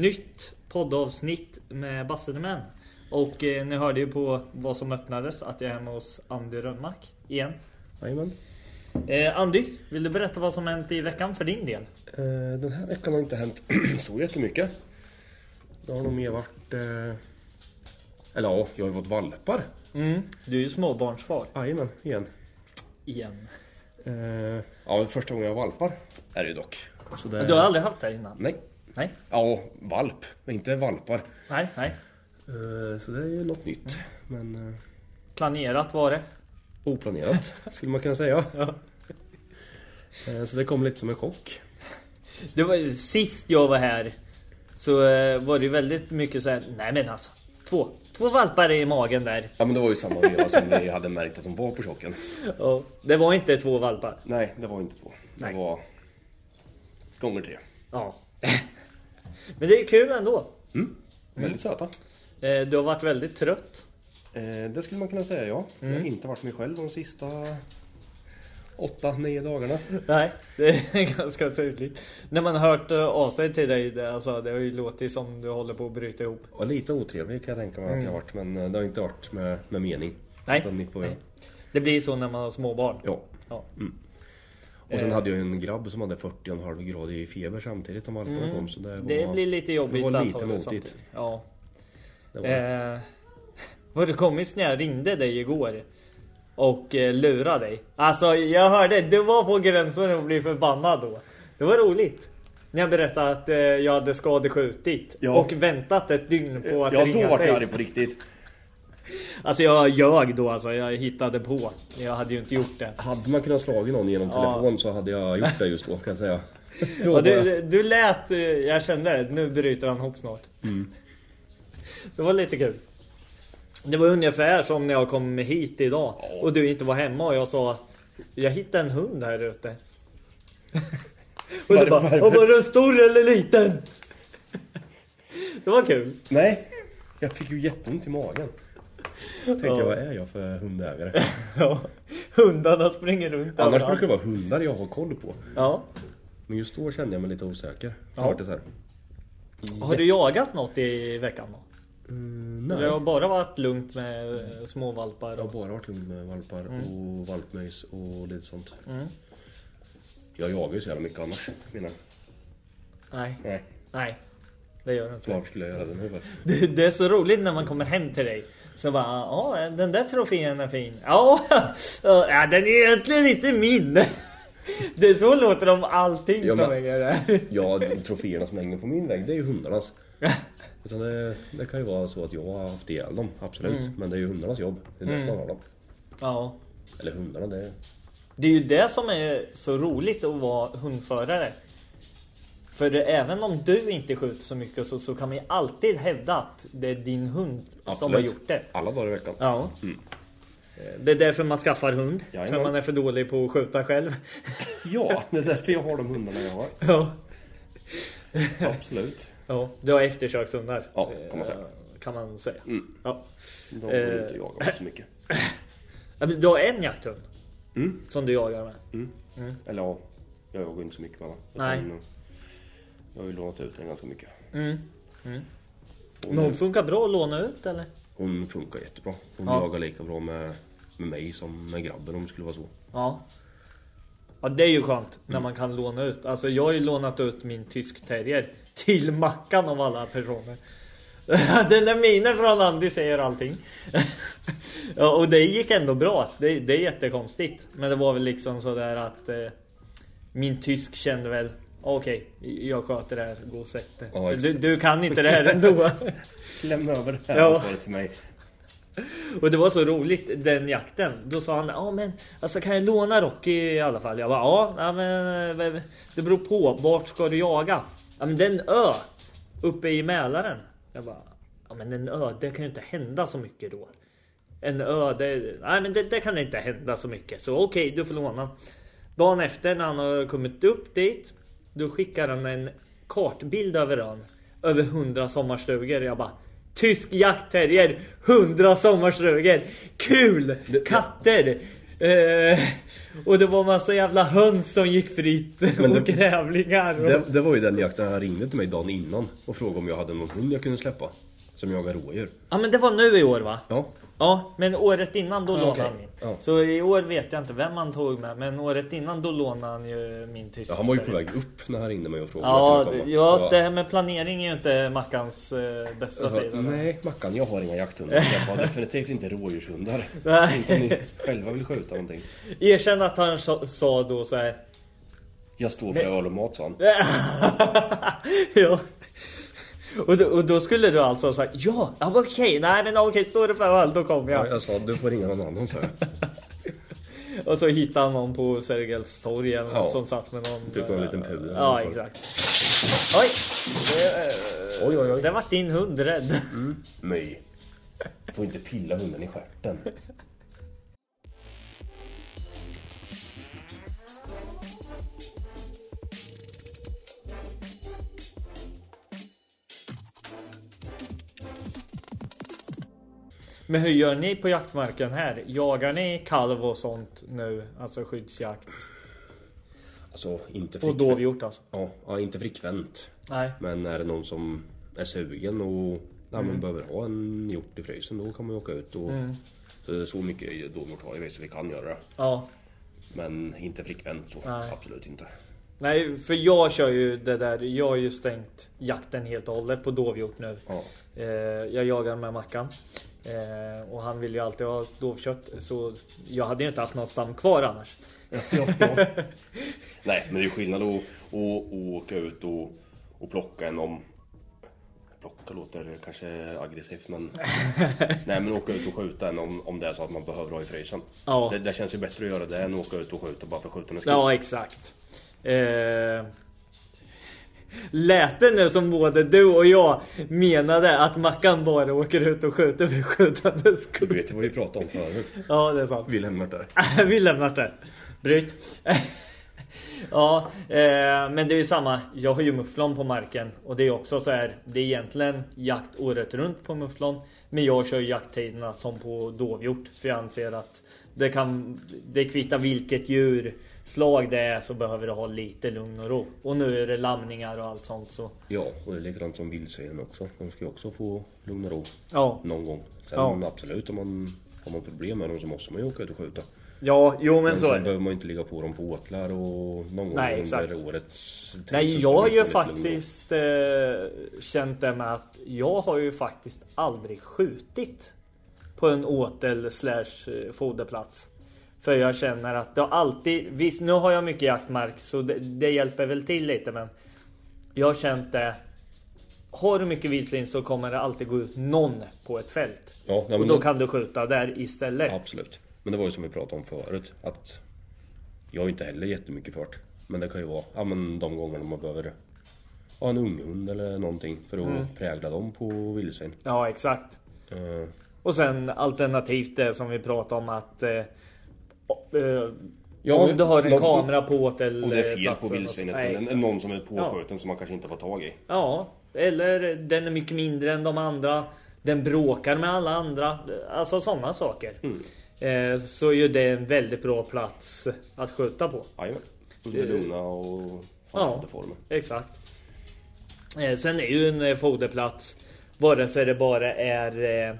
nytt poddavsnitt med Bassenemän. Och eh, ni hörde ju på vad som öppnades att jag är hemma hos Andy Rönnmark igen. Jajamän. Eh, Andy, vill du berätta vad som hänt i veckan för din del? Eh, Den här veckan har inte hänt så jättemycket. Det har nog mer varit... eh, Eller ja, jag har ju fått valpar. Mm, du är ju småbarnsfar. Jajamän, igen. Igen. Eh, Ja, första gången jag har valpar är det ju dock. Så det... Du har aldrig haft det innan? Nej. Nej, Ja, valp. Inte valpar. nej, nej. Eh, Så det är ju något nytt. Men eh, Planerat var det. oplanerat skulle man kunna säga. Ja. Eh, Så det kom lite som en chock. Det var ju sist jag var här så eh, var det ju väldigt mycket så här. Nej men alltså, två, två valpar i magen där. Ja men det var ju samma veva som vi hade märkt att de var på chocken. Och det var inte två valpar. Nej, det var inte två. Det Nej. var gånger tre. Ja. Men det är kul ändå. Väldigt söta. Eh, Du har varit väldigt trött. Eh, det skulle man kunna säga ja. Jag har inte varit mig själv de sista åtta, nio dagarna. Nej, det är ganska tydligt. När man har hört eh, av sig till dig, det, alltså, det har ju låtit som du håller på att bryta ihop. Och lite otrevlig kan jag tänka mig att jag har varit. Men eh, det har inte varit med, med mening. Nej. Utan ni får, Nej. Det blir så när man har småbarn. Ja. Ja. Och sen hade jag en grabb som hade 40,5 grader i feber samtidigt som valparna kom. Så det, var, Det blir lite jobbigt det var att lite det motigt. Ja. Det var, Eh, var du komiskt när jag ringde dig igår? Och eh, lurade dig. Alltså jag hörde, du var på gränsen att bli förbannad då. Det var roligt. När jag berättade att eh, jag hade skadeskjutit. Ja. Och väntat ett dygn på att ja, ringa då vart dig. jag arg på riktigt. Alltså jag ljög då alltså, jag hittade på. Jag hade ju inte gjort det. Hade man kunnat slagit någon genom Ja. telefon så hade jag gjort det just då kan jag säga. Då var du, du lät, eh, jag kände det, nu bryter han ihop snart. Mm. Det var lite kul. Det var ungefär som när jag kom hit idag och du inte var hemma och jag sa Jag hittade en hund här ute. och du bara? "Och var den stor eller liten? det var kul. Nej, jag fick ju jätteont i magen. Tänkte Ja. jag, vad är jag för hundägare? Ja, hundarna springer runt Annars brukar det vara hundar jag har koll på. Ja. Men just då kände jag mig lite osäker. Jag Ja. har varit så här. Har du jagat något i veckan då? Mm, Det nej. har bara varit lugnt med eh, små valpar Jag har bara varit lugn med valpar och valpmöjs och lite sånt. Mm. Jag jagar ju så jävla mycket annars. Menar. Nej, Nej, nej. Det gör inte. varför skulle jag göra det nu? Det, det är så roligt när man kommer hem till dig. Så bara, ja den där trofén är fin. Ja, ja den är egentligen inte min. Det är så låter de allting Ja, som men- är där. Ja, troféerna som hänger på min vägg, det är ju hundarnas. Utan det, det kan ju vara så att jag har haft ihjäl dem, absolut. Men det är ju hundarnas jobb. Det är därför man har dem. Ja. Eller hundarna, det är... Det är ju det som är så roligt att vara hundförare. För även om du inte skjuter så mycket så, så kan man ju alltid hävda att det är din hund som Absolut. har gjort det. Alla dagar i veckan. Ja. Det är därför man skaffar hund. För Jajamän. man är för dålig på att skjuta själv. Ja, det är därför jag har de hundarna jag har. Ja. Absolut. Ja, du har eftersökshundar. Ja, kan man säga. Eh, Kan man säga. Mm. Ja. De går Eh. inte jaga med så mycket. Ja, Du har en jakthund Mm. som du jagar med. Mm. Eller ja, jag jagar inte så mycket med. Nej. Jag har ju lånat ut den ganska mycket. Mm. Hon, Men hon funkar bra att låna ut eller? hon funkar jättebra. Hon Ja. jagar lika bra med, med mig som med grabben om det skulle vara så. Ja. Ja det är ju skönt Mm. när man kan låna ut. Alltså jag har ju lånat ut min tysk terrier till Mackan av alla personer. Den där minen från Andy säger allting. ja, och det gick ändå bra. Det, det är jättekonstigt. Men det var väl liksom sådär att eh, min tysk kände väl Okej, jag sköter det här. Gå och sätt. Ja, exakt. du, du kan inte det här ändå. Lämna över det här Ja. ansvaret till mig. Och det var så roligt den jakten. Då sa han ja men alltså kan jag låna Rocky i alla fall? Jag bara ja, ja men eh, det beror på. Vart ska du jaga? Ja men det är en ö uppe i Mälaren. Jag bara ja men en ö, det kan ju inte hända så mycket då. En ö, det, nej men det, det kan inte hända så mycket. Så okej, du får låna. Dagen efter när han har kommit upp dit. Då skickar han en kartbild över ön. Över hundra sommarstugor. Jag bara Tysk jaktterrier, hundra sommarstugor. Kul! Katter! Eh, och det var massa jävla höns som gick fritt Men och det- grävlingar. Och... Det, det var ju den jakten han ringde till mig dagen innan och frågade om jag hade någon hund jag kunde släppa. Som jagar rådjur. Ja men det var nu i år va? Ja, Ja, men året innan då Ja, lånade okej. han min. Ja. Så i år vet jag inte vem han tog med, men året innan då lånade han ju min tyska. ja han var ju på väg upp när han ringde mig och frågade om Ja, jag ja, Jag det här med planering är ju inte Mackans eh, bästa sa, sida. nej Mackan, jag har inga jakthundar. Jag har definitivt inte rådjurshundar. Inte om ni själva vill skjuta någonting. Erkänn att han sa, sa då så här. Jag står för öl och mat, sa han. ja. Och då, och då skulle du alltså ha sagt ja, ja okej, nej men okej, står det för öl då kommer jag. Ja, jag sa, du får ringa någon annan, sa jag. Och så hittade han någon på Sergels torg eller Ja. som satt med någon... Typ någon liten pudel eller Ja, exakt. Oj! Det, Oj, oj, oj. det vart din hund rädd. My. Får inte pilla hunden i stjärten. Men hur gör ni på jaktmarken här? Jagar ni kalv och sånt nu? Alltså skyddsjakt? Alltså, inte Och frekvent. dovhjort alltså? Ja, ja, inte frekvent. Nej. Men är det någon som är sugen och ja, Mm. men behöver ha en hjort i frysen, då kan man ju åka ut och... Så, så mycket dovhjort har vi så vi kan göra det. Ja. Men inte frekvent så, Nej. absolut inte. Nej, för jag kör ju det där. Jag har ju stängt jakten helt och hållet på dovhjort nu. Ja. Eh, jag jagar med Mackan. Eh, och han vill ju alltid ha dovkött. Så jag hade ju inte haft någon stam kvar annars. Nej, men det är skillnad att, att, att åka ut och, och plocka en om... Plocka låter kanske aggressivt men... Nej men åka ut och skjuta en om, om det är så att man behöver ha i frysen. Ja. Det, det känns ju bättre att göra det än att åka ut och skjuta bara för skjutandets skull. Ja, exakt. Eh, lät det nu som både du och jag menade att Mackan bara åker ut och skjuter för skjutandets Du skull? vet ju vad vi pratade om förut. Ja, det är sant. Vi lämnar där. Vi lämnar det. Bryt. ja, eh, men det är ju samma. Jag har ju mufflon på marken och det är också så här. Det är egentligen jakt året runt på mufflon. Men jag kör jakttiderna som på dovhjort. För jag anser att det kan. Det kvittar vilket djurslag det är så behöver det ha lite lugn och ro. Och nu är det lamningar och allt sånt så. Ja, och det är likadant som vildsvinen också. De ska ju också få lugn och ro Ja, någon gång. Sen Ja. absolut, om man har man problem med dem så måste man ju åka ut och skjuta. ja, jo men, Men så är det. behöver man inte ligga på dem på åtlar och någon gång Nej, under exakt. årets tid Nej, jag har ju faktiskt eh, känt det med att jag har ju faktiskt aldrig skjutit på en åtel slash eh, foderplats. För jag känner att det alltid, visst nu har jag mycket jaktmark så det, det hjälper väl till lite men jag har känt det. Har du mycket vildsvin så kommer det alltid gå ut någon på ett fält. Ja, nej, Och då det- kan du skjuta där istället. Absolut. Men det var ju som vi pratade om förut. Att jag har inte heller jättemycket fart. Men det kan ju vara ja, men de gångerna man behöver ha en unghund eller någonting för att Mm. prägla dem på vildsvin. Ja exakt. Eh, Och sen alternativt det som vi pratade om att eh, eh, Ja, om du har en kamera på åtel om det är fel på och så- vildsvinet eller någon som är påskjuten som man kanske inte får tag i. Ja, eller den är mycket mindre än de andra. Den bråkar med alla andra. Alltså sådana saker. Mm. Eh, så är ju det en väldigt bra plats att skjuta på. Jajamän. Under lugna och Ja. sansade former. Exakt. Eh, sen är ju en eh, foderplats vare sig det bara är eh,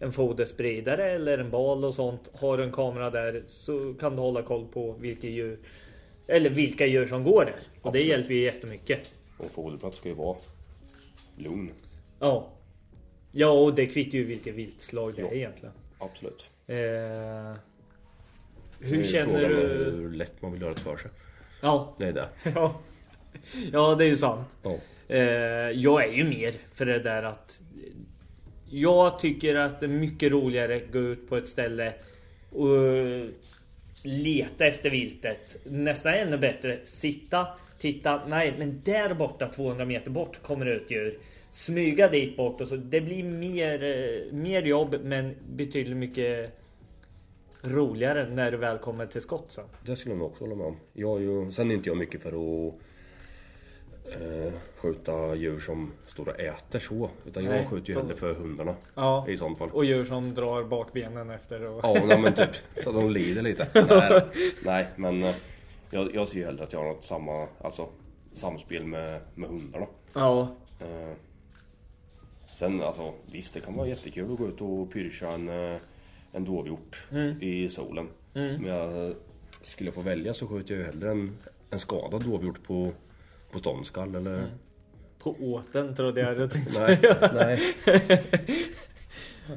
en foderspridare eller en bal och sånt. Har du en kamera där så kan du hålla koll på vilka djur eller vilka djur som går där. Och det hjälper ju jättemycket. Och foderplats ska ju vara lugn. Ja. Ja, och det kvittar ju vilket viltslag det är Ja. egentligen. Absolut. Eh, hur är känner du? hur lätt man vill göra det för sig. Ja, Det är det. ja. ja, det är ju sant. Ja. Eh, jag är ju mer för det där att jag tycker att det är mycket roligare att gå ut på ett ställe och leta efter viltet. Nästan ännu bättre sitta, titta, nej men där borta 200 meter bort kommer det ut djur. Smyga dit bort och så. Det blir mer, mer jobb men betydligt mycket roligare när du väl kommer till skott sen. Det skulle jag nog också hålla med om. Jag är ju, sen är inte jag mycket för att eh, skjuta djur som står och äter så. Utan Nej, jag skjuter ju de- hellre för hundarna. Ja. I sånt fall. Och djur som drar bakbenen efter och... Ja, nej, men typ så att de lider lite. Nej, då. nej men eh, jag, jag ser ju hellre att jag har något samma, alltså samspel med, med hundarna. Ja. Eh, sen alltså visst, det kan vara jättekul att gå ut och pyrscha en, eh, en dovhjort i solen. Men jag skulle få välja så skjuter jag ju hellre en, en skadad dovhjort på, på ståndskall eller... På åten trodde jag du tänkte Nej, nej.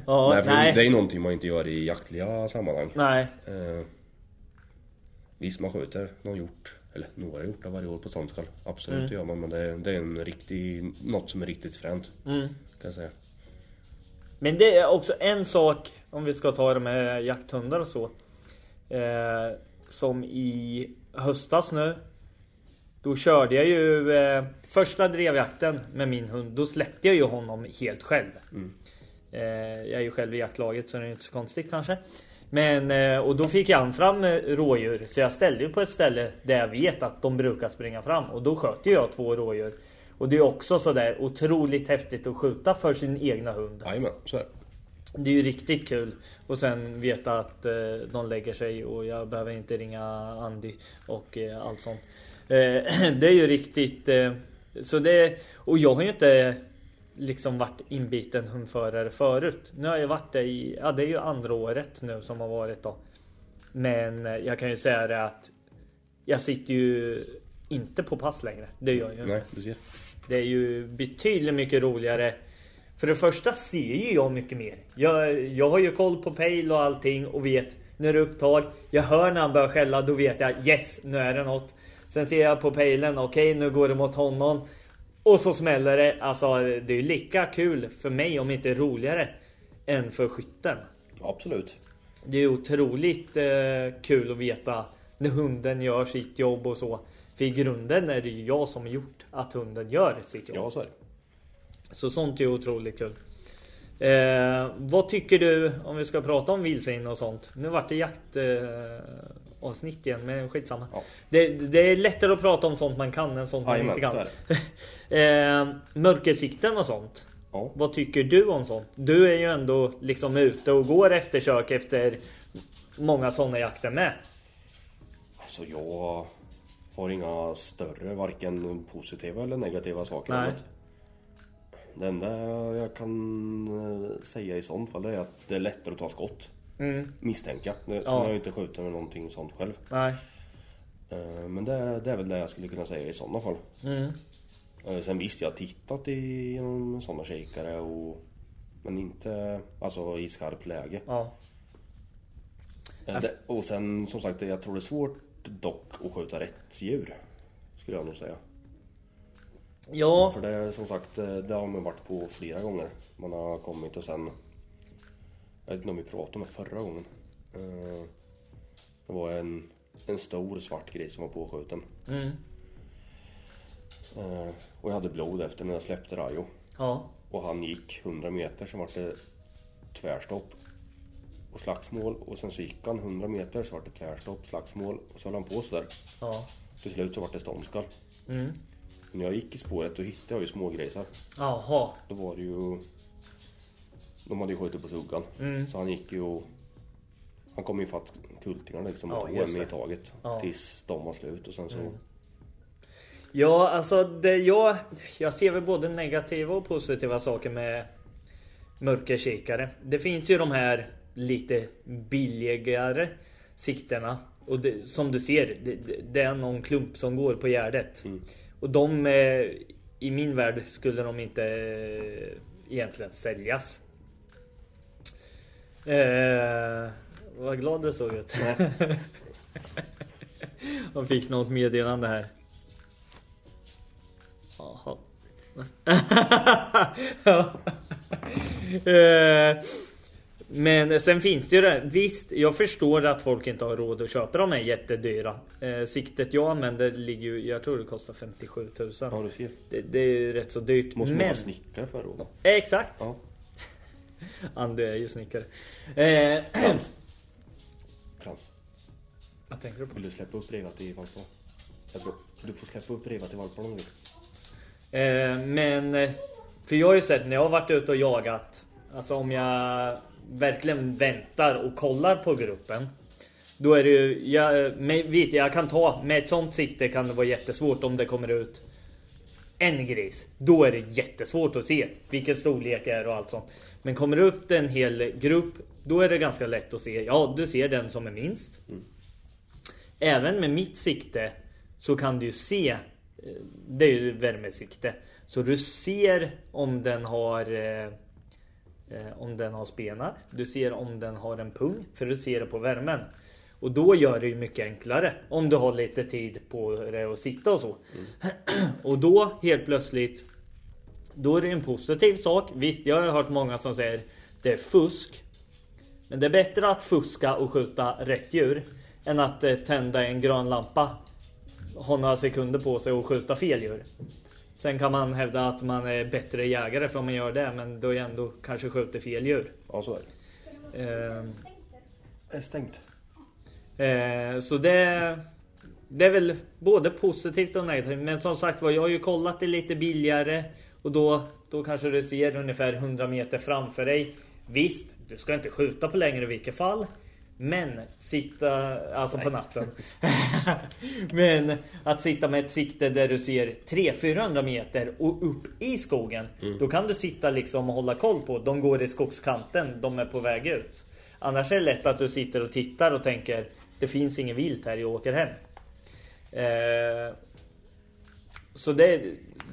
Ja, nej, för nej. det är ju någonting man inte gör i jaktliga sammanhang. Nej. Eh, visst, man skjuter någon hjort, eller några hjortar varje år på ståndskall. Absolut det gör man, men det är, det är en riktig, något som är riktigt fränt. Kan jag säga. Men det är också en sak om vi ska ta det med jakthundar och så. Eh, som i höstas nu. Då körde jag ju eh, första drevjakten med min hund. Då släppte jag ju honom helt själv. Eh, jag är ju själv i jaktlaget så det är inte så konstigt kanske. Men eh, och då fick han fram rådjur så jag ställde ju på ett ställe där jag vet att de brukar springa fram och då sköt jag två rådjur. Och det är också sådär otroligt häftigt att skjuta för sin egna hund. Jajamän, så är det. Det är ju riktigt kul. Och sen veta att eh, de lägger sig och jag behöver inte ringa Andy och eh, allt sånt. Eh, det är ju riktigt... Eh, så det... Och jag har ju inte liksom varit inbiten hundförare förut. Nu har jag varit det i... Ja det är ju andra året nu som har varit då. Men eh, jag kan ju säga det att jag sitter ju inte på pass längre. Det gör jag ju inte. Nej, ser. Det är ju betydligt mycket roligare. För det första ser ju jag mycket mer. Jag, jag har ju koll på pejl och allting och vet när det är upptag. Jag hör när han börjar skälla, då vet jag yes, nu är det något. Sen ser jag på pejlen, okej nu går det mot honom. Och så smäller det. Alltså det är ju lika kul för mig, om inte roligare, än för skytten. Absolut. Det är otroligt eh, kul att veta när hunden gör sitt jobb och så. För i grunden är det ju jag som har gjort att hunden gör sitt jobb. Ja, så är det. Så sånt är otroligt kul. Eh, vad tycker du om vi ska prata om vildsvin och sånt? Nu vart det jakt eh, avsnitt igen men skitsamma. Ja. Det, det är lättare att prata om sånt man kan än sånt man Jajamän, inte kan. eh, mörkersikten och sånt. Ja. Vad tycker du om sånt? Du är ju ändå liksom ute och går eftersök efter många sådana jakter med. Alltså jag har inga större, varken positiva eller negativa saker Nej. det. Det enda jag kan eh, säga i sånt fall är att det är lättare att ta skott. Misstänka. Det, Sen Ja. har jag inte skjutit med någonting sånt själv. Nej. Eh, Men det, det är väl det jag skulle kunna säga i sådana fall. Eh, Sen visst, jag har tittat i genom sådana kikare och Men inte alltså i skarpt läge. Ja. Eh, det, och sen som sagt, jag tror det är svårt dock att skjuta rätt djur. Skulle jag nog säga. Ja. För det som sagt, eh, det har man varit på flera gånger. Man har kommit och sen... Jag vet inte om vi pratade om det förra gången. Eh, Det var en, en stor svart gris som var påskjuten. Mm. Eh, Och jag hade blod efter när jag släppte Rajo. Ja. Och han gick 100 meter, sen var det tvärstopp och slagsmål. Och sen så gick han 100 meter, så var det tvärstopp, slagsmål. Och så höll han på sådär. Ja. Till slut så var det ståndskall. Mm. När jag gick i spåret då hittade jag ju smågrisar. Jaha. Då var det ju... De hade ju skjutit på suggan. Mm. Så han gick ju och... Han kom ju fatt kultingarna liksom och Ja, tog en i taget. Ja. Mm. Tills de var slut och sen så... Ja, alltså det jag, jag ser väl både negativa och positiva saker med mörkerkikare. Det finns ju de här lite billigare sikterna. Och det, som du ser, det, det- är någon klump som går på gärdet. Och de, eh, i min värld skulle de inte eh, egentligen säljas. Eh, vad glad du såg ut. Och fick något meddelande här. Jaha. Eh, Men sen finns det ju det. Visst, jag förstår att folk inte har råd att köpa de här jättedyra. Eh, siktet jag använder ligger ju, jag tror det kostar 57 000. Ja du ser. Det, det är ju rätt så dyrt. Måste man men... vara snickare för då? Exakt! Ja. Andy är ju snickare. Eh, Frans. Frans. vad tänker du på? Vill du släppa upp revat i valparna? Jag tror, du får släppa upp revat i om vill. Eh, men eh, för jag har ju sett när jag har varit ute och jagat. Alltså om jag verkligen väntar och kollar på gruppen. Då är det ju, jag, med, vet, jag kan ta, med ett sånt sikte kan det vara jättesvårt om det kommer ut en gris. Då är det jättesvårt att se vilken storlek det är och allt sånt. Men kommer det upp en hel grupp, då är det ganska lätt att se. Ja, du ser den som är minst. Även med mitt sikte så kan du se, eh, det är ju värmesikte. Så du ser om den har eh, eh, om den har spenar. Du ser om den har en pung, för du ser det på värmen. Och då gör det ju mycket enklare om du har lite tid på dig att sitta och så. och då helt plötsligt då är det en positiv sak. Visst, jag har hört många som säger det är fusk. Men det är bättre att fuska och skjuta rätt djur än att eh, tända en grön lampa, ha några sekunder på sig och skjuta fel djur. Sen kan man hävda att man är bättre jägare för om man gör det, men då är ändå kanske skjuter fel djur. Ja, så är det. Eh, Det är stängt. Eh, så det, det är väl både positivt och negativt. Men som sagt var, jag har ju kollat det lite billigare. Och då, då kanske du ser ungefär 100 meter framför dig. Visst, du ska inte skjuta på längre i vilket fall. Men sitta, alltså på natten. Men att sitta med ett sikte där du ser 300-400 meter och upp i skogen. Då kan du sitta liksom och hålla koll på. De går i skogskanten, de är på väg ut. Annars är det lätt att du sitter och tittar och tänker Det finns inget vilt här, jag åker hem. Eh, så det,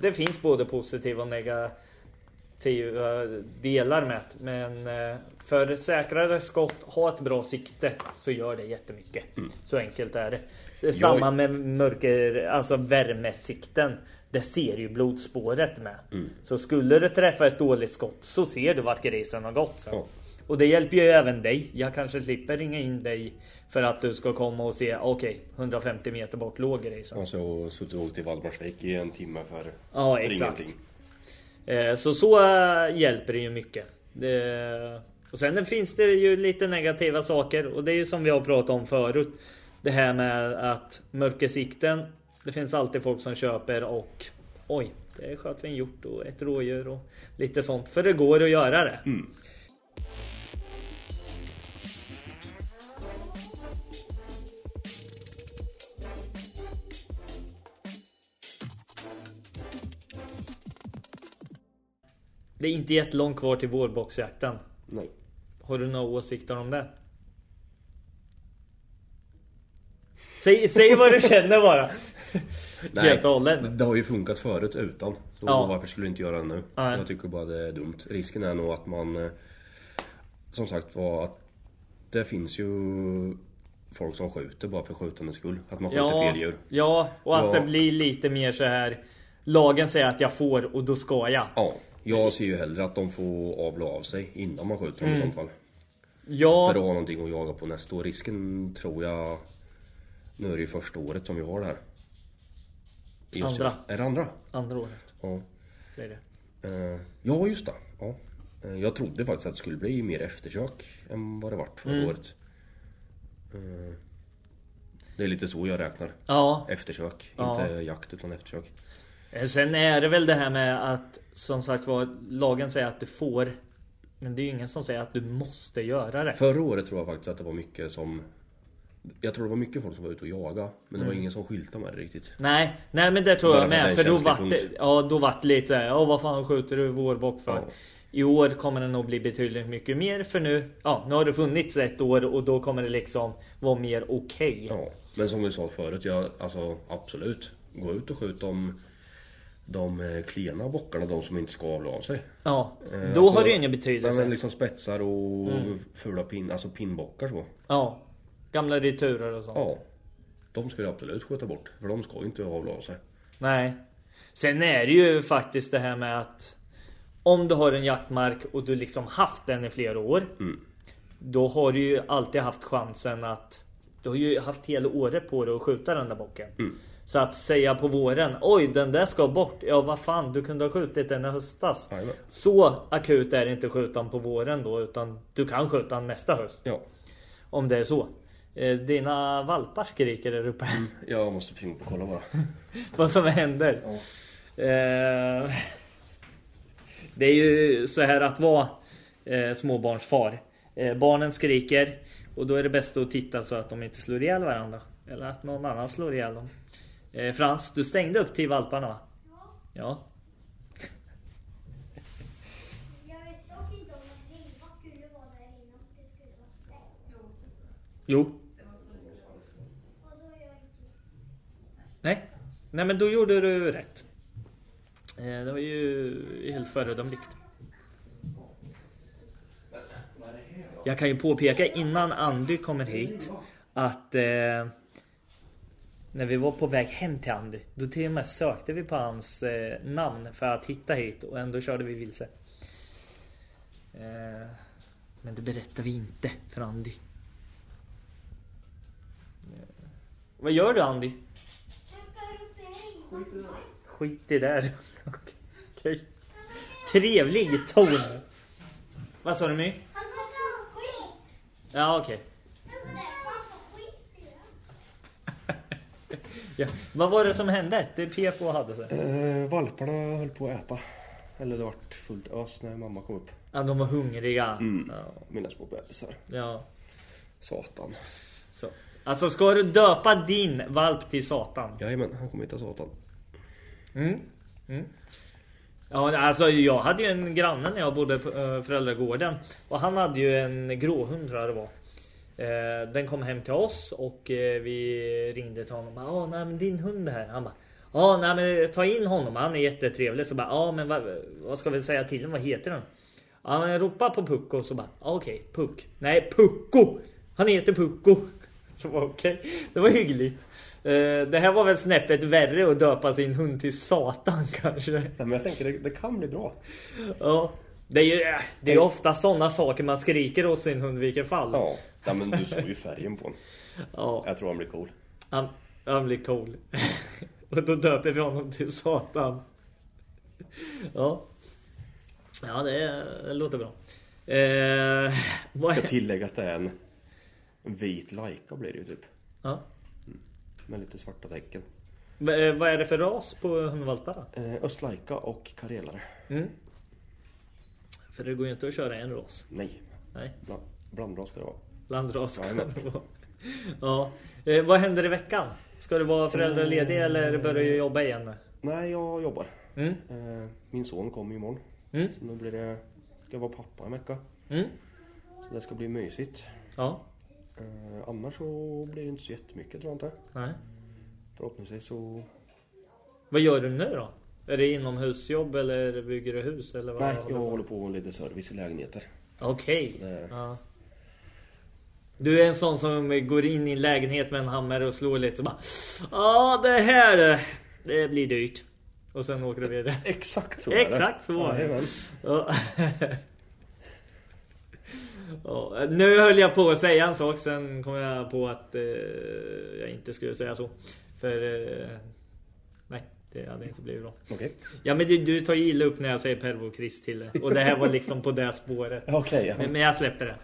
det finns både positiva och negativa delar med det. Men eh, för säkrare skott, ha ett bra sikte så gör det jättemycket. Så enkelt är det. Det är Jag- samma med mörker, alltså värmesikten. Det ser ju blodspåret med. Så skulle du träffa ett dåligt skott så ser du vart grisen har gått. sen. Ja. Och det hjälper ju även dig. Jag kanske slipper ringa in dig för att du ska komma och se, okej, 150 meter bort låg grisen. Och så suttit och åkt till Valdemarsvik i en timme för, Ja, för exakt. ingenting. Eh, Så så eh, hjälper det ju mycket. Det, och sen finns det ju lite negativa saker och det är ju som vi har pratat om förut. Det här med att mörkersikten. Det finns alltid folk som köper och oj, det sköt vi en hjort och ett rådjur och lite sånt. För det går att göra det. Det är inte jättelångt kvar till vårboxjakten. Nej. Har du några åsikter om det? Säg, säg vad du känner bara. Helt och hållet. Det har ju funkat förut utan. Så Ja. varför skulle du inte göra det nu? Nej. Jag tycker bara det är dumt. Risken är nog att man... eh, Som sagt var att det finns ju folk som skjuter bara för skjutandets skull. Att man skjuter Ja, fel djur. ja, och att Ja. det blir lite mer så här. Lagen säger att jag får och då ska jag. Ja. Jag ser ju hellre att de får avla av sig innan man skjuter dem i sånt fall. För Ja, att ha någonting att jaga på nästa år. Risken tror jag... Nu är det ju första året som vi har det här. I Andra. Östergötland. Är det andra? andra året. Ja. Det är det. Eh, ja, just det. Ja. Eh, jag trodde faktiskt att det skulle bli mer eftersök än vad det vart förra Mm. året. Eh, det är lite så jag räknar. Ja, Eftersök. Ja. Inte jakt utan eftersök. Eh, Sen är det väl det här med att som sagt var lagen säger att du får. Men det är ju ingen som säger att du måste göra det. Förra året tror jag faktiskt att det var mycket som... Jag tror det var mycket folk som var ute och jaga Men det var Mm. ingen som skyltade med det riktigt. Nej, nej men det tror Bara jag för med. en För då vart det, ja, då vart det lite såhär, ja vad fan skjuter du vårbock för? Ja. I år kommer det nog bli betydligt mycket mer för nu, ja nu har det funnits ett år och då kommer det liksom vara mer okej. Ja. Men som vi sa förut, jag, alltså absolut. Gå ut och skjut de, de eh, klena bockarna, de som inte ska avla av sig. Ja, Eh, då alltså, har det ingen Nej, betydelse. men liksom spetsar och Mm. fula pin, alltså pinnbockar så. Ja, gamla returer och sånt. Ja. De ska du absolut skjuta bort. För de ska inte avla av sig. Nej. Sen är det ju faktiskt det här med att om du har en jaktmark och du liksom haft den i flera år. Mm. Då har du ju alltid haft chansen att du har ju haft hela året på dig att skjuta den där bocken. Mm. Så att säga på våren, oj den där ska bort. Ja vad fan, du kunde ha skjutit den i höstas. Jajamän. Så akut är det inte skjutan på våren då utan du kan skjuta den nästa höst. Ja. Om det är så. Eh, Dina valpar skriker där uppe. Jag måste pinga på och kolla bara. vad som händer. Ja. Eh, det är ju så här att vara eh, småbarnsfar. Barnen skriker och då är det bäst att titta så att de inte slår ihjäl varandra. Eller att någon annan slår ihjäl dem. Eh, Frans, du stängde upp till valparna va? Ja. Jag vet dock inte om en rimma skulle vara där inne och det skulle vara stängt. Jo. Nej. Nej men då gjorde du rätt. Eh, det var ju helt föredömligt. Jag kan ju påpeka innan Andy kommer hit att eh, när vi var på väg hem till Andy då till och med sökte vi på hans eh, namn för att hitta hit och ändå körde vi vilse. Eh, men det berättar vi inte för Andy. Eh, vad gör du Andy? I. Skit i det där. Okej. Trevlig ton. Vad sa du My? Han skit. Ja okej. Han får skit i Ja. Vad var det som hände? Det pep och hade sig. Eh, valparna höll på att äta. Eller det vart fullt ös när mamma kom upp. Ja, de var hungriga. Mm. Ja. Mina små bebisar. ja. Satan. Så. Alltså ska du döpa din valp till Satan? Jajamän, han kommer heta Satan. Mm. Mm. Ja, alltså jag hade ju en granne när jag bodde på äh, föräldragården. Och han hade ju en gråhund tror jag det var. Eh, den kom hem till oss och eh, vi ringde till honom. Ja, nej men din hund är här. Han bara. Ja, nej men ta in honom. Han är jättetrevlig. Så bara, ja men vad, vad ska vi säga till honom? Vad heter han? Ja men ropa på Pucko. Så bara, ja, okej, Puck. Nej, Pucko! Han heter Pucko. Så okej. Det var hyggligt. Eh, det här var väl snäppet värre att döpa sin hund till Satan kanske. Nej, men jag tänker det, det kan bli bra. Ja. Det är ju det är ofta sådana saker man skriker åt sin hund i vilket fall. Ja. ja men du såg ju färgen på honom. Ja, Jag tror han blir cool. han, han blir cool. Och då döper vi honom till Satan. Ja. Ja, det, det låter bra. Eh, vad Jag tillägga att det är en, vit lajka blir det ju typ. Ja. Med lite svarta tecken. Va- eh, Vad är det för ras på hundvalparna? Eh, östlajka och karelare. Mm. För det går ju inte att köra en ras. Nej, Nej, bland, blandras ska det vara. landras ska Jajamän. det vara. Ja. Eh, vad händer i veckan? Ska du vara föräldraledig eller börjar du jobba igen? Nej, jag jobbar. Mm. Eh, min son kommer imorgon. Mm. Så nu blir det... Ska jag vara pappa en vecka. Mm. Så det ska bli mysigt. Ja. Eh, annars så blir det inte så jättemycket tror jag inte. Nej. Förhoppningsvis så... Vad gör du nu då? Är det inomhusjobb eller bygger du hus eller vad? Nej, jag håller på med lite service i lägenheter. Okej. det- Ja. Du är en sån som går in i en lägenhet med en hammare och slår lite så bara Ja det här Det blir dyrt. Och sen åker du vidare. Exakt så är det. Exakt så var det. Ja. Ja, nu höll jag på att säga en sak, sen kom jag på att eh, jag inte skulle säga så. För... Eh, det hade inte blivit bra. Okej. Ja men du, du tar ju illa upp när jag säger pervokrist till det. Och det här var liksom på det spåret. Okej, ja. Men, men jag släpper det.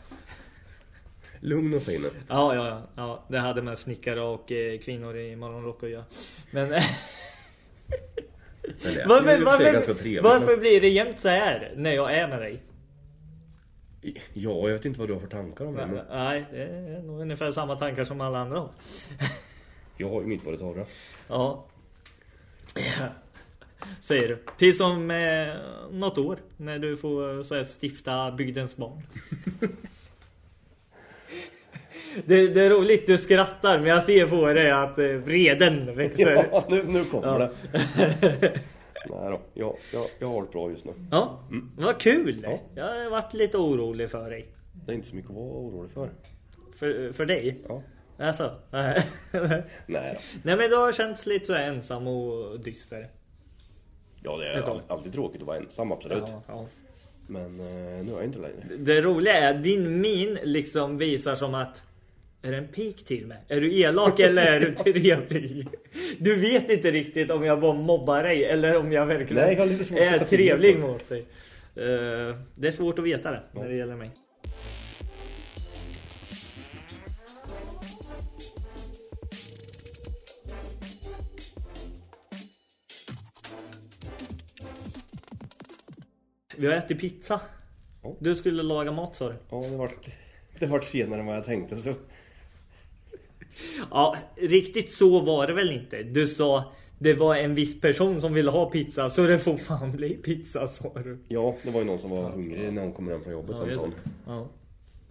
Lugn och fin. Ja, ja, ja. Det hade med snickare och eh, kvinnor i morgonrock att göra. Men... Men varför, och varför, trevligt. varför blir det jämt så här när jag är med dig? men- Ja, jag vet inte vad du har för tankar om det. Men Nej, det är nog ungefär samma tankar som alla andra har. jag har ju mitt på det torra. Ja. Säger du. Tills om eh, något år. När du får så här, stifta bygdens barn. det, det är roligt, du skrattar. Men jag ser på dig att eh, vreden växer. Ja, nu, nu kommer Ja. det. Nej då, jag, jag, jag har det bra just nu. Ja, vad kul! Ja. Jag har varit lite orolig för dig. Det är inte så mycket att vara orolig för. För, för dig? Ja. Alltså? Nej då. Nej men du har känts lite så ensam och dyster. Ja, det är all, alltid tråkigt att vara ensam, absolut. Ja, ja. Men eh, nu är jag inte längre. Det roliga är att din min liksom visar som att Är det en pik till mig? Är du elak eller är du trevlig? Du vet inte riktigt om jag bara mobbar dig eller om jag verkligen Nej, jag är trevlig mot dig. Eh, det är svårt att veta det när det gäller mig. Vi har ätit pizza. Ja. Du skulle laga mat sa du. Ja, det vart, det vart senare än vad jag tänkte så. Ja, riktigt så var det väl inte. Du sa det var en viss person som ville ha pizza så det får fan bli pizza sa du. Ja, det var ju någon som var hungrig när hon kom hem från jobbet som sa. det. Ja.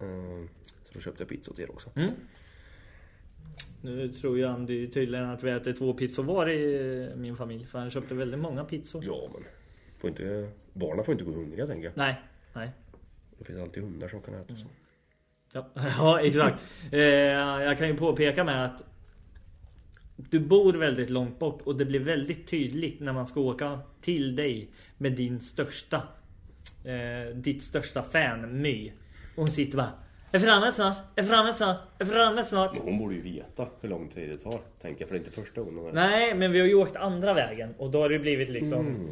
Eh, Så då köpte jag pizza till er också. Mm. Nu tror ju Andy tydligen att vi äter två pizzor var i min familj. För han köpte väldigt många pizzor. Ja, men får inte, barnen får inte gå hungriga tänker jag. Nej, nej. Det finns alltid hundar som kan äta så. Ja, ja exakt. Eh, jag kan ju påpeka med att du bor väldigt långt bort och det blir väldigt tydligt när man ska åka till dig med din största eh, ditt största fan My. Och hon sitter bara Är framme snart, är framme snart, är framme snart. Men hon borde ju veta hur lång tid det tar. Tänker jag, för det är inte första gången. Nej, men vi har ju åkt andra vägen och då har det blivit liksom Mm.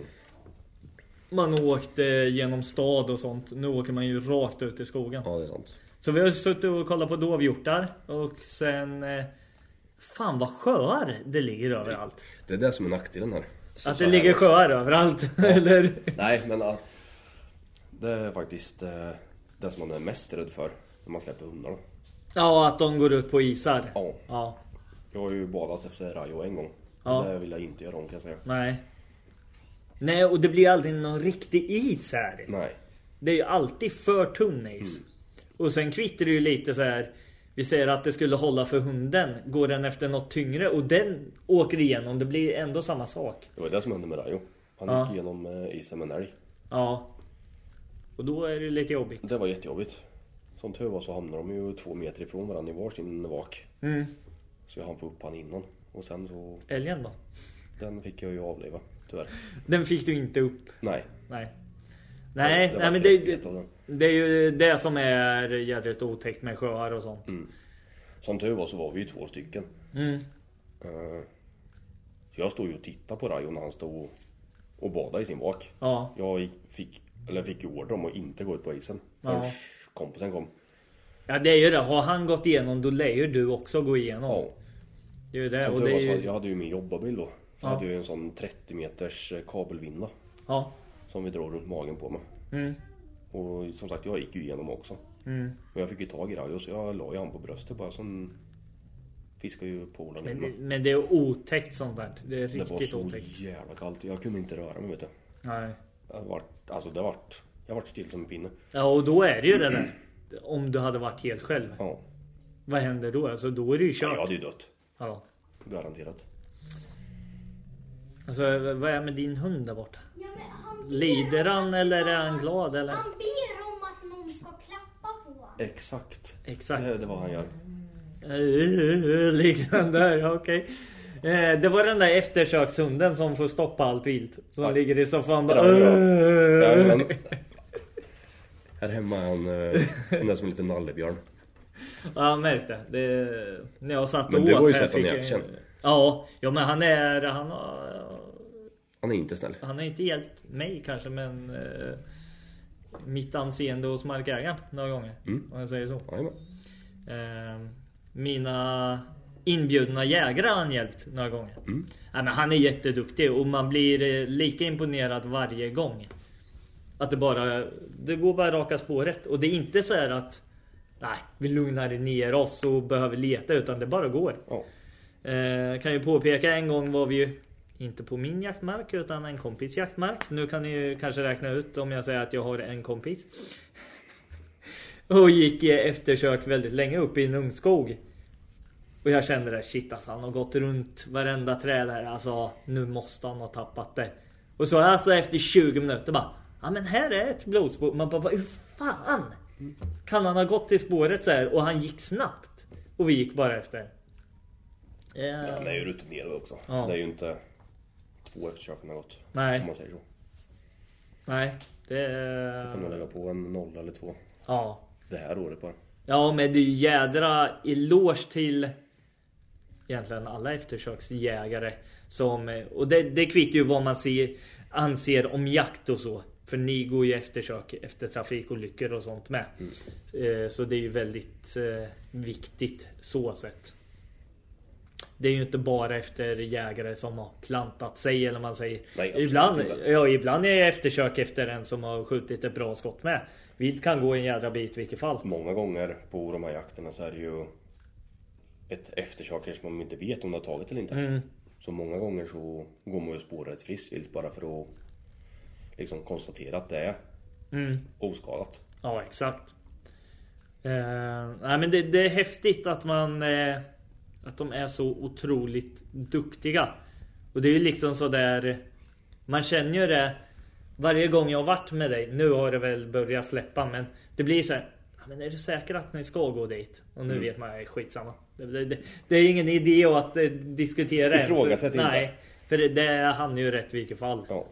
Man har åkt eh, genom stad och sånt. Nu åker man ju rakt ut i skogen. Ja, det är sant. Så vi har suttit och kollat på dovhjortar och sen eh, Fan vad sjöar det ligger överallt. Det är det som är nackdelen här. Så- Att det ligger sjöar överallt. Eller? Nej, men ja, det är faktiskt eh, det som man är mest rädd för när man släpper hundarna. Ja, att de går ut på isar. Ja, Ja, jag har ju badat efter Rajo en gång. Ja. Det vill jag inte göra om kan jag säga. nej. Nej, och det blir aldrig någon riktig is här. Nej. Det är ju alltid för tunn is. Och sen kvittar det ju lite så här. Vi säger att det skulle hålla för hunden. Går den efter något tyngre och den åker igenom. Det blir ändå samma sak. Det var det som hände med Rajo. Han Ja. gick igenom eh, isen med en älg. Ja. Och då är det lite jobbigt. Det var jättejobbigt. Som tur var så hamnade de ju två meter ifrån varandra i varsin vak. Mm. Så jag hann få upp han innan. Och sen så, Älgen då? den fick jag ju avliva. Tyvärr. Den fick du inte upp. Nej. Nej. Nej, det nej men det, det är ju det som är jädrigt otäckt med sjöar och sånt. Som tur var så var vi ju två stycken. Mm. Eh, jag stod ju och tittade på Rajo när han stod och- badade i sin vak. Ja. Jag fick, eller fick ju order om att inte gå ut på isen. Ja. Kompisen kom. Ja det är ju det. Har han gått igenom då lär ju du också gå igenom. Ja. Det är ju det. Som Och tur det var så, ju... jag hade ju min jobbarbil då. Så Ja. hade jag ju en sån 30 meters eh, kabelvinda. Ja. Som vi drar runt magen på mig. Mm. Och som sagt, jag gick ju igenom också. Mm. Men jag fick ju tag i Rajo så jag la ju han på bröstet bara som fiskar ju polarna Men, med. men det är otäckt sånt där. Det är Det var riktigt så otäckt. jävla kallt. Jag kunde inte röra mig vet du. Nej. Jag vart, alltså det vart, jag vart still som en pinne. Ja och då är det ju det där. Om du hade varit helt själv. Ja. Vad händer då? Alltså då är det ju Jag kört. hade ju dött. Ja. Garanterat. Alltså vad är med din hund där borta? Ja, men han Lider han eller är han glad eller? Han ber om att någon ska klappa på honom. Exakt. Exakt. Det, det var han gör. Uh, Ligger han där? Okej. Eh, Det var den där eftersökshunden som får stoppa allt vilt. Som Ja. ligger i soffan bara... men, här hemma är han, eh, är som en liten nallebjörn. Ja, jag märkte. Det, när jag satt Men och åt har ju här sett honom i fick jag-. Ja, ja, men han är... Han har, Han är inte snäll. han har inte hjälpt mig kanske, men... eh, mitt anseende hos markägaren några gånger. Mm. Om jag säger så. Jajamän. Eh, mina inbjudna jägare har han hjälpt några gånger. Mm. Nej, men han är jätteduktig och man blir eh, lika imponerad varje gång. Att det bara Det går bara raka spåret och det är inte så här att Nej, vi lugnar ner oss och behöver leta utan det bara går. Ja. Eh, kan ju påpeka en gång var vi ju inte på min jaktmark utan en kompis jaktmark. Nu kan ni ju kanske räkna ut om jag säger att jag har en kompis. Och gick i eftersök väldigt länge upp i en ungskog. Och jag kände det, shit alltså han har gått runt varenda träd här. Alltså nu måste han ha tappat det. Och så alltså efter 20 minuter bara Ja men här är ett blodspår. Man bara hur fan? Kan han ha gått till spåret så här och han gick snabbt? Och vi gick bara efter. Eh, Han är ju rutinerad också. Ja. Det är ju inte två eftersök han har gått. Nej. Om man säger så. Nej, det Kan man lägga på en nolla eller två. Ja. Det här året bara. Ja men det är jädra eloge till Egentligen alla eftersöksjägare som Och det, det kvittar ju vad man ser, anser om jakt och så För ni går ju eftersök efter trafikolyckor och sånt med Eh, Så det är ju väldigt eh, viktigt så sett det är ju inte bara efter jägare som har klantat sig eller man säger. Nej, ibland, inte. ja, ibland är det eftersök efter en som har skjutit ett bra skott med. Vilt kan gå en jädra bit i vilket fall. Många gånger på de här jakterna så är det ju ett eftersök som man inte vet om det har tagit eller inte. Mm. Så många gånger så går man ju och spårar ett friskt vilt bara för att liksom konstatera att det är Mm. oskadat. Ja, exakt. Eh, nej, men det, det är häftigt att man eh, att de är så otroligt duktiga. Och det är ju liksom så där. Man känner ju det varje gång jag har varit med dig. Nu har det väl börjat släppa, men det blir så här. "Ja, Men är du säker att ni ska gå dit? Och nu vet man, är skitsamma. Det, det, det, det är ingen idé att eh, diskutera ens. Ifrågasätt inte. Nej, för det, det han ju rätt i vilket fall. Ja.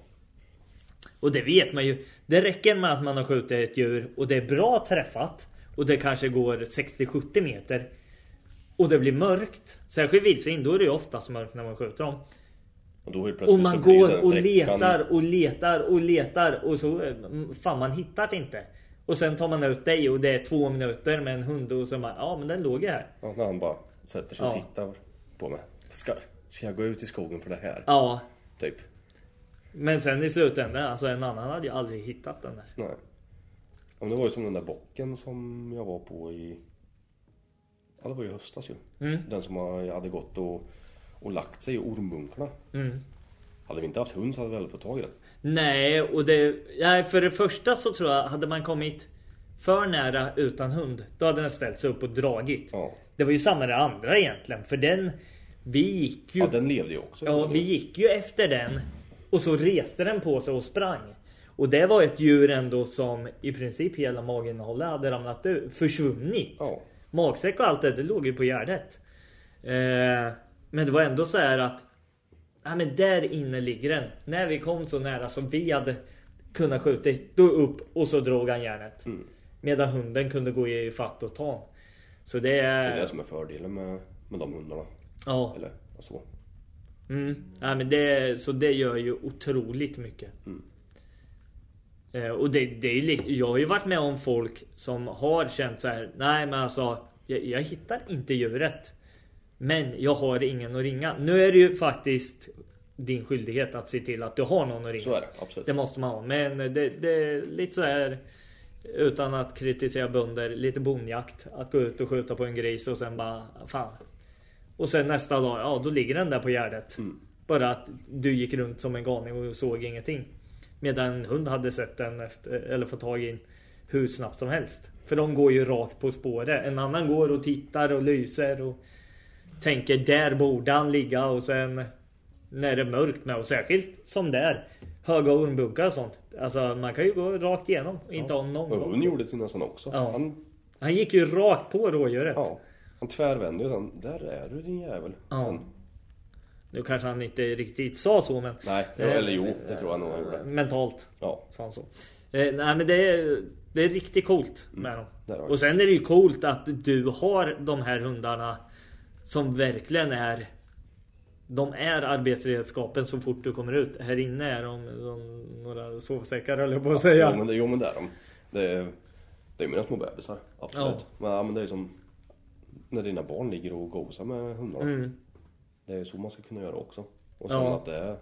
Och det vet man ju. Det räcker med att man har skjutit ett djur och det är bra träffat. Och det kanske går 60-70 meter. Och det blir mörkt. Särskilt vildsvin, då är det ju oftast mörkt när man skjuter dem. Och Och man går och letar och letar och letar och så eh, fan man hittar det inte. Och sen tar man ut dig och det är två minuter med en hund och så bara ja men den låg ju här. Ja, när han bara sätter sig och Ja. tittar på mig. Ska, ska jag gå ut i skogen för det här? Ja. Typ. Men sen i slutändan, alltså en annan hade ju aldrig hittat den där. Nej. Ja, men det var ju som den där bocken som jag var på i... Ja, det var i höstas ju. Mm. Den som hade gått och, och lagt sig i ormbunkarna. Mm. Hade vi inte haft hund så hade vi väl fått tag i den. Nej, och det... Nej, för det första så tror jag, hade man kommit för nära utan hund, då hade den ställt sig upp och dragit. Ja. Det var ju samma det andra egentligen, för den... Vi gick ju... Ja, den levde ju också. Ja, vi gick ju efter den. Och så reste den på sig och sprang. Och det var ett djur ändå som i princip hela maginnehållet hade ramlat ut, försvunnit. Ja. Magsäck och allt det, det låg ju på Gärdet. Eh, men det var ändå så här att Ja men där inne ligger den. När vi kom så nära som vi hade kunnat skjuta, då upp och så drog han järnet. Mm. Medan hunden kunde gå i fatt och ta. Så det är... Det är det som är fördelen med, med de hundarna. Ja. Eller så. Mm. Ja, men det, så det gör ju otroligt mycket. Mm. Eh, och det, det är ju li- jag har ju varit med om folk som har känt så här. Nej men alltså jag, jag hittar inte djuret. Men jag har ingen att ringa. Nu är det ju faktiskt din skyldighet att se till att du har någon att ringa. Så är det, absolut. Det måste man ha. Men det, det är lite så här utan att kritisera bönder, lite bonjakt. Att gå ut och skjuta på en gris och sen bara fan. Och sen nästa dag, ja då ligger den där på gärdet. Mm. Bara att du gick runt som en galning och såg ingenting. Medan en hund hade sett den efter, eller fått tag i den hur snabbt som helst. För de går ju rakt på spåret. En annan går och tittar och lyser och tänker där borde han ligga och sen när det är mörkt med och särskilt som där höga ormbunkar och sånt. Alltså man kan ju gå rakt igenom och inte ha någon Och hon gjorde det nästan också. Ja. Han, Han gick ju rakt på rådjuret. ja, han tvärvände och sen, där är du din jävel. Ja. Sen, Nu kanske han inte riktigt sa så men nej, Eh, eller jo, det tror jag nog han gjorde. mentalt Ja, sa han så. Eh, nej men det är, det är riktigt coolt med dem. där har vi. Och sen är det ju coolt att du har de här hundarna som verkligen är de är arbetsredskapen så fort du kommer ut. Här inne är de som några sovsäckar jag på att säga. Jo men det, jo, men det är de. Det är, det är mina små bebisar, absolut. Ja. Men, ja, men det är som när dina barn ligger och gosar med hundarna. Mm. Det är så man ska kunna göra också. Och sen Ja. att det är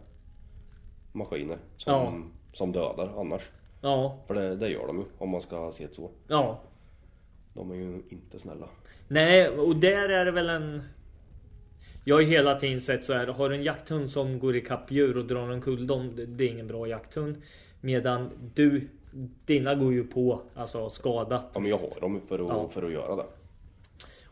maskiner som, Ja. som dödar annars. Ja, För det, det gör de ju om man ska se det så. ja. De är ju inte snälla. Nej, och där är det väl en... Jag har ju hela tiden sett så här. Har du en jakthund som går ikapp djur och drar omkull dem. Det är ingen bra jakthund. Medan du... Dina går ju på alltså skadat. Ja men jag har dem för att, Ja. för att göra det.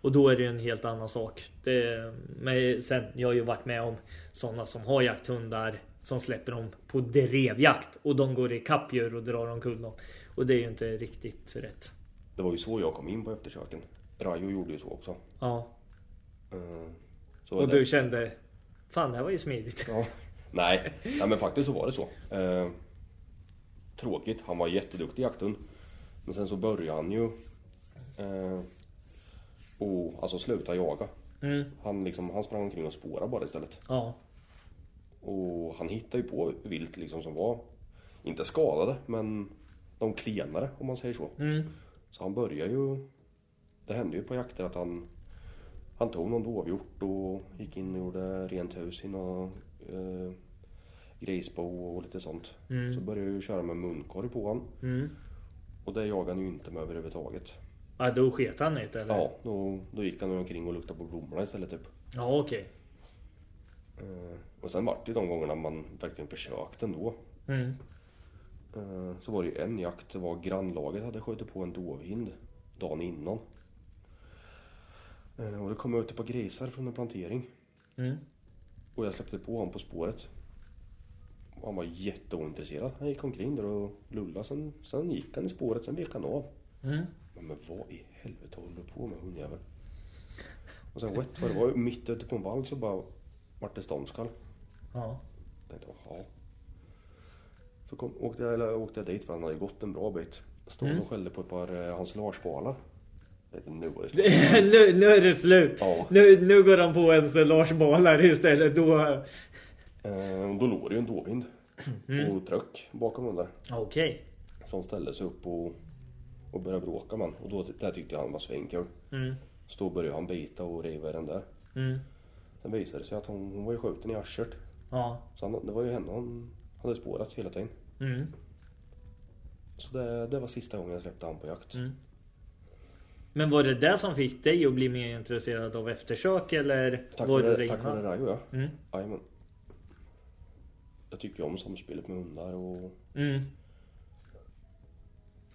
Och då är det en helt annan sak. Det, men sen, jag har ju varit med om sådana som har jakthundar som släpper dem på drevjakt och de går i kappdjur och drar omkull dem. Och det är ju inte riktigt rätt. Det var ju så jag kom in på eftersöken. Rajo gjorde ju så också. Ja. Eh, Så Och det- du kände Fan det här var ju smidigt. Ja. Nej, nej men faktiskt så var det så. Eh, tråkigt, han var jätteduktig jakthund. Men sen så började han ju eh, och alltså sluta jaga. Mm. Han, liksom, han sprang omkring och spårade bara istället. Ja. Och han hittade ju på vilt liksom som var, inte skadade, men de klenare om man säger så. Mm. Så han började ju, det hände ju på jakter att han, Han tog någon dovhjort och gick in och gjorde rent hus i någon eh, grisbo och lite sånt. Så började jag köra med munkorg på honom. Mm. Och det jagade han ju inte med överhuvudtaget. Ja, då sket han inte eller? Ja, då, då gick han omkring och luktade på blommorna istället typ. Ja, okej. Eh, och sen vart det de gångerna man verkligen försökte ändå. Mm. Eh, så var det ju en jakt, det var grannlaget hade skjutit på en dovhind dagen innan. Eh, och det kom ut ett par grisar från en plantering. Mm. Och jag släppte på honom på spåret. Och han var jätteointresserad. Han gick omkring där och lullade. Sen, sen gick han i spåret, sen vek han av. Mm. Men, vad i helvete håller du på med hundjävel? Och sen rätt vad det var, mitt ute på en vall så bara vart det ståndskall. Ja. Jag tänkte, jaha. Så kom, åkte, jag, eller, åkte jag dit för han hade gått en bra bit. Stod och skällde på ett par eh, tänkte, nu var det slut. nu, nu är det slut. Ja. Nu, nu går han på en sån Lars Balar istället. Då... Eh, då låg det ju en dovhind. Och tryck bakom den där. Okej. Som ställde sig upp och, och började bråka med. Och då, där tyckte jag han var svinkul. Mm. Så då började han bita och riva i den där. Mm. Sen visade det sig att hon, hon var ju skjuten i arslet. Ja. Så han, det var ju henne han hade spårat hela tiden. Mm. Så det, det var sista gången jag släppte han på jakt. Mm. Men var det det som fick dig att bli mer intresserad av eftersök eller Tack var vare, det tack vare innan? Rajo ja. Mm. Jag tycker om samspelet med hundar och... Mm.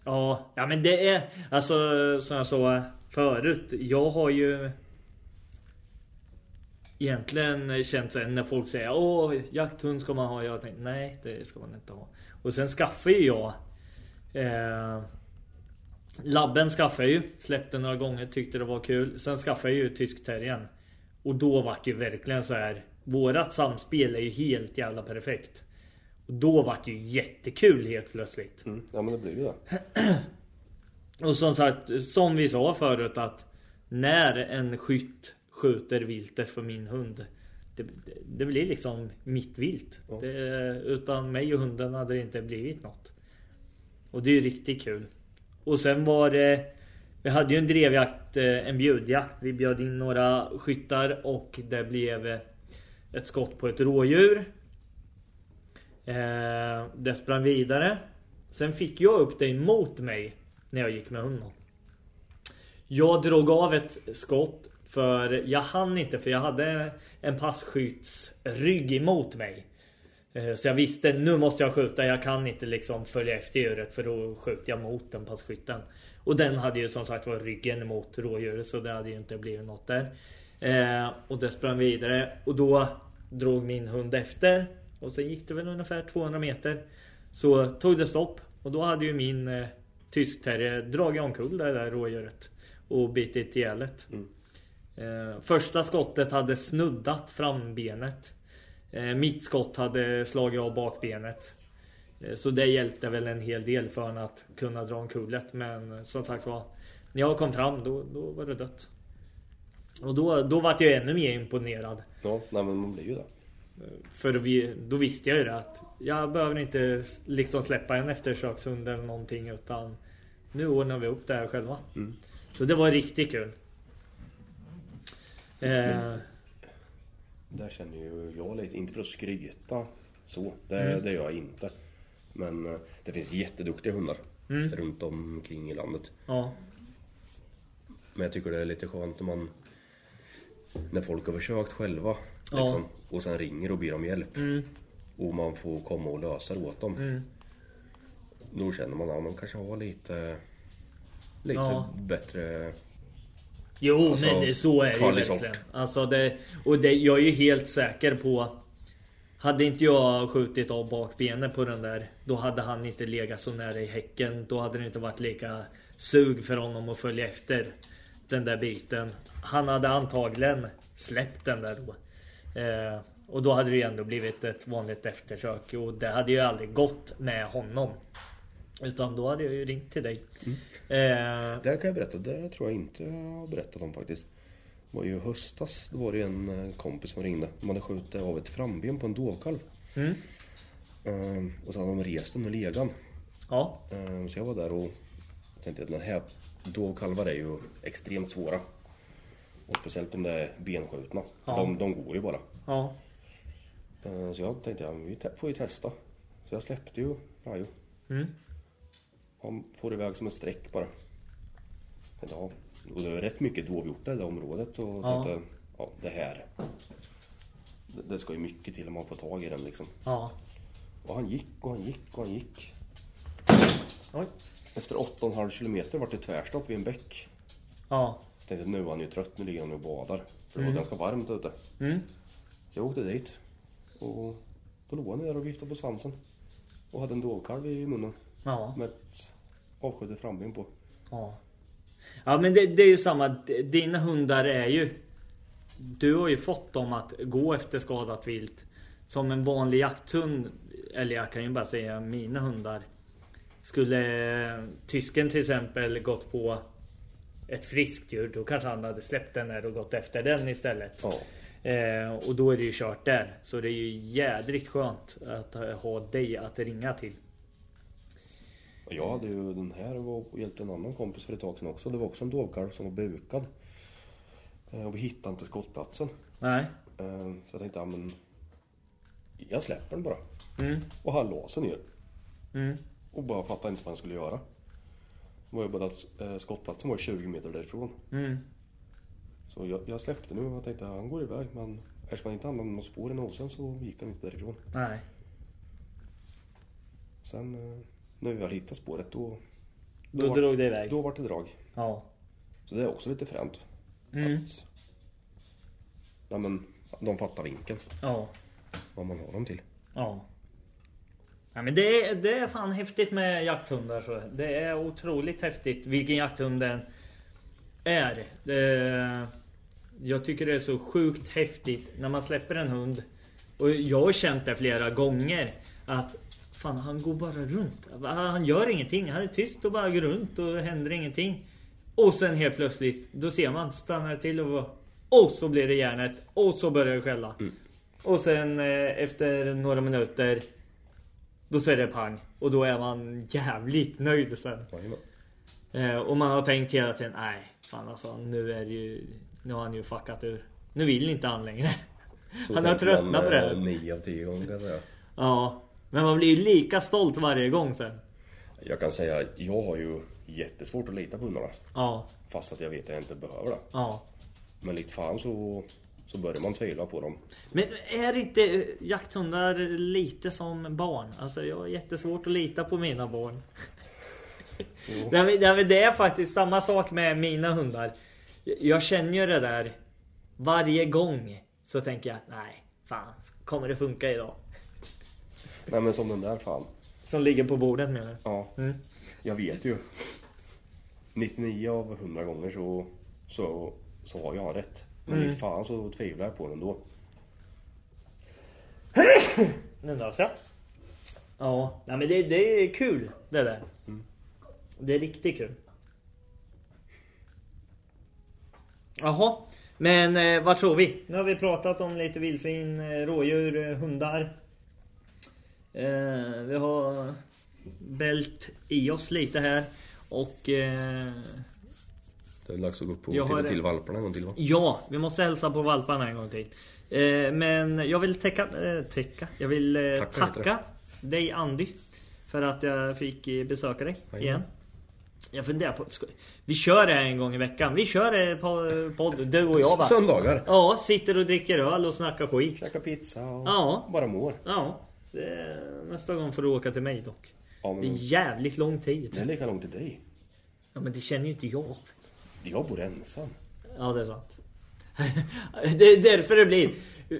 Ja, ja men det är alltså som jag sa förut. Jag har ju egentligen känt så när folk säger åh jakthund ska man ha. Jag tänkt nej det ska man inte ha. Och sen skaffade ju jag eh, Labben skaffade jag ju. Släppte några gånger, tyckte det var kul. Sen skaffade jag ju tyskterriern. Och då vart det ju verkligen så här. Vårat samspel är ju helt jävla perfekt. Och då vart det ju jättekul helt plötsligt. Mm. Ja men det blir ju det. Och som sagt, som vi sa förut att när en skytt skjuter viltet för min hund. Det, det, blir liksom mitt vilt. Ja. Det, utan mig och hunden hade det inte blivit något. Och det är riktigt kul. Och sen var det Vi hade ju en drevjakt, eh, en bjudjakt. Vi bjöd in några skyttar och det blev eh, ett skott på ett rådjur. Eh, det sprang vidare. Sen fick jag upp det emot mig när jag gick med hunden. Jag drog av ett skott för jag hann inte för jag hade en passkyttsrygg emot mig. Eh, Så jag visste nu måste jag skjuta. Jag kan inte liksom följa efter djuret för då skjuter jag mot den passkytten. Och den hade ju som sagt var ryggen emot rådjuret så det hade ju inte blivit något där. Eh, och det sprang vidare och då drog min hund efter. Och så gick det väl ungefär 200 meter. Så tog det stopp och då hade ju min eh, tyskterrier dragit omkull det där rådjuret. Och bitit ihjäl det. Eh, första skottet hade snuddat frambenet. Eh, mitt skott hade slagit av bakbenet. Eh, så det hjälpte väl en hel del för honom att kunna dra omkullet. Men som sagt var. När jag kom fram då, då var det dött. Och då, då vart jag ännu mer imponerad. Ja, nej men man blir ju det. För vi, då visste jag ju det att jag behöver inte liksom släppa en eftersökshund eller någonting utan nu ordnar vi upp det här själva. Mm. Så det var riktigt kul. Eh, Där känner ju jag lite, inte för att skryta så, det, det gör jag inte. Men eh, det finns jätteduktiga hundar runt omkring i landet. ja. Men jag tycker det är lite skönt när man När folk har försökt själva Ja. Och sen ringer och ber om hjälp Mm. Och man får komma och lösa det åt dem Mm. Då känner man att de kanske har lite Lite Ja. bättre Jo Alltså, men det, så är det ju verkligen. Alltså det, och det, jag är ju helt säker på Hade inte jag skjutit av bakbenet på den där Då hade han inte legat så nära i häcken Då hade det inte varit lika sug för honom att följa efter Den där biten Han hade antagligen släppt den där då eh, Och då hade det ju ändå blivit ett vanligt eftersök Och det hade ju aldrig gått med honom. Utan då hade jag ju ringt till dig. Eh, Det kan jag berätta, det tror jag inte jag har berättat om faktiskt. Det var ju höstas, då var det en eh, kompis som ringde. De hade skjutit av ett framben på en dovkalv. Mm, Ehm, Och så hade de rest den ur legan. Ja. Ehm, Så jag var där och tänkte att den här dovkalvar är ju extremt svåra. Och speciellt om det är benskjutna. Ja. De, de går ju bara. Ja. Eh, Så jag tänkte, ja, men vi får ju testa. Så jag släppte ju Rajo. Mm. Han får iväg som ett streck bara. Tänkte, ja. Och det är rätt mycket dovhjortar i det området. Och Ja. tänkte, ja det här. Det, det ska ju mycket till om man får tag i den liksom. Ja. Och han gick och han gick och han gick. Oj. Efter 8,5 kilometer vart det tvärstopp vid en bäck. Ja. Tänkte nu är han ju trött, nu ligger han och badar. För det Mm. var ganska varmt ute. Mm. Jag åkte dit. Och då låg han där och viftade på svansen. Och hade en dovkalv i munnen. Ja. Med ett avskjutet framben på. Ja. Ja men det, det är ju samma. Dina hundar är ju. Du har ju fått dem att gå efter skadat vilt. Som en vanlig jakthund. Eller jag kan ju bara säga mina hundar. Skulle tysken till exempel gått på ett friskt djur. Då kanske han hade släppt den där och gått efter den istället. Ja. Eh, och då är det ju kört där. Så det är ju jädrigt skönt att ha- dig att ringa till. Jag hade ju den här och hjälpte en annan kompis för ett tag sedan också. Det var också en dovkalv som var bukad. Eh, Och vi hittade inte skottplatsen. Nej. Eh, Så jag tänkte, ja men... Jag släpper den bara. Mm. Och han sig ner. Mm. Och bara fattade inte vad han skulle göra. Var ju bara att eh, skottplatsen var 20 meter därifrån. Mm. Så jag, jag släppte nu och tänkte, han går iväg. Men eftersom han inte använde något spår i nosen så gick han inte därifrån. Nej. Sen eh, när vi väl hittade spåret då... Då var- drog det iväg. Då var det drag. Ja. Så det är också lite fränt. Mm. Att, ja, men, de fattar vinkeln. Ja. Vad man har dem till. Ja. Ja, men det, är, det är fan häftigt med jakthundar. Så. Det är otroligt häftigt vilken jakthund den är. Det, jag tycker det är så sjukt häftigt när man släpper en hund. Och jag har känt det flera gånger. Att fan han går bara runt. Han gör ingenting. Han är tyst och bara går runt och händer ingenting. Och sen helt plötsligt då ser man stannar till och och så blir det järnet och så börjar det skälla. Och sen eh, efter några minuter Då säger det pang och då är man jävligt nöjd sen. Eh, och man har tänkt hela tiden nej fan alltså nu är det ju Nu har han ju fuckat ur. Nu vill inte han längre. Så han har tröttnat på det. eh, Nio av tio gånger kan säga. Ja. Men man blir ju lika stolt varje gång sen. Jag kan säga, jag har ju jättesvårt att lita på hundarna. Ja. Fast att jag vet att jag inte behöver det. Ja. Men lite fan så, så börjar man tvivla på dem. Men är inte jakthundar lite som barn? Alltså jag har jättesvårt att lita på mina barn. Nej, men det är faktiskt samma sak med mina hundar. Jag känner ju det där varje gång. Så tänker jag, nej, fan, kommer det funka idag? Nej men som den där fan. Som ligger på bordet menar du? Ja, Mm. jag vet ju. 99 av 100 gånger så, så, så har jag rätt. Men Mm. fan så tvivlar jag på den då. Nu nös jag. Ja, nej, men det, det är kul det där. Det är riktigt kul. Jaha, men eh, vad tror vi? Nu har vi pratat om lite vildsvin, eh, rådjur, eh, hundar. Eh, vi har bält i oss lite här. Och eh, Det är dags att gå upp och Jag titta till valparna en gång till va? Ja, vi måste hälsa på valparna en gång till. Eh, men jag vill täcka, eh, täcka. Jag vill eh, Tacka tacka dig Andy. För att jag fick besöka dig Jajamän. igen. Jag funderar på, ska, vi kör det här en gång i veckan. Vi kör det på podd, du och jag bara. Söndagar. Ja, sitter och dricker öl och snackar skit. Käka pizza och Ja. bara mår. Ja, nästa gång får du åka till mig dock. Ja, Det är men jävligt lång tid. det är lika långt till dig. Ja, men det känner ju inte jag. Jag bor ensam. Ja, det är sant. det är därför det blir.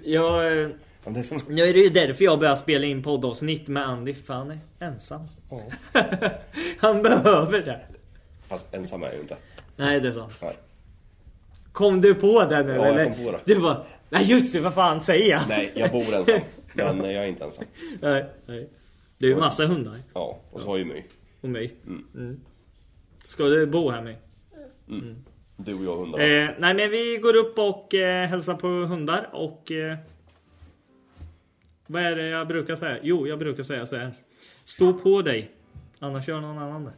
Jag... Ja, det är som... Nu är det ju därför jag börjar spela in poddavsnitt med Andy. För han är ensam. Ja. han behöver det. Fast ensam är jag ju inte. Nej, det är sant. Nej. Kom du på det nu Ja, jag eller? kom på det. Du bara, nej just det, vad fan säger jag? Nej, jag bor ensam. Men jag är inte ensam. nej, nej. Det är ju massa hundar. Ja, och så har ju My. Och mig. Mm. Ska du bo här Mm. Du och jag och hundarna. Eh, nej men vi går upp och eh, hälsar på hundar och... Eh, vad är det jag brukar säga? Jo, jag brukar säga så här. Stå på dig. Annars gör någon annan det.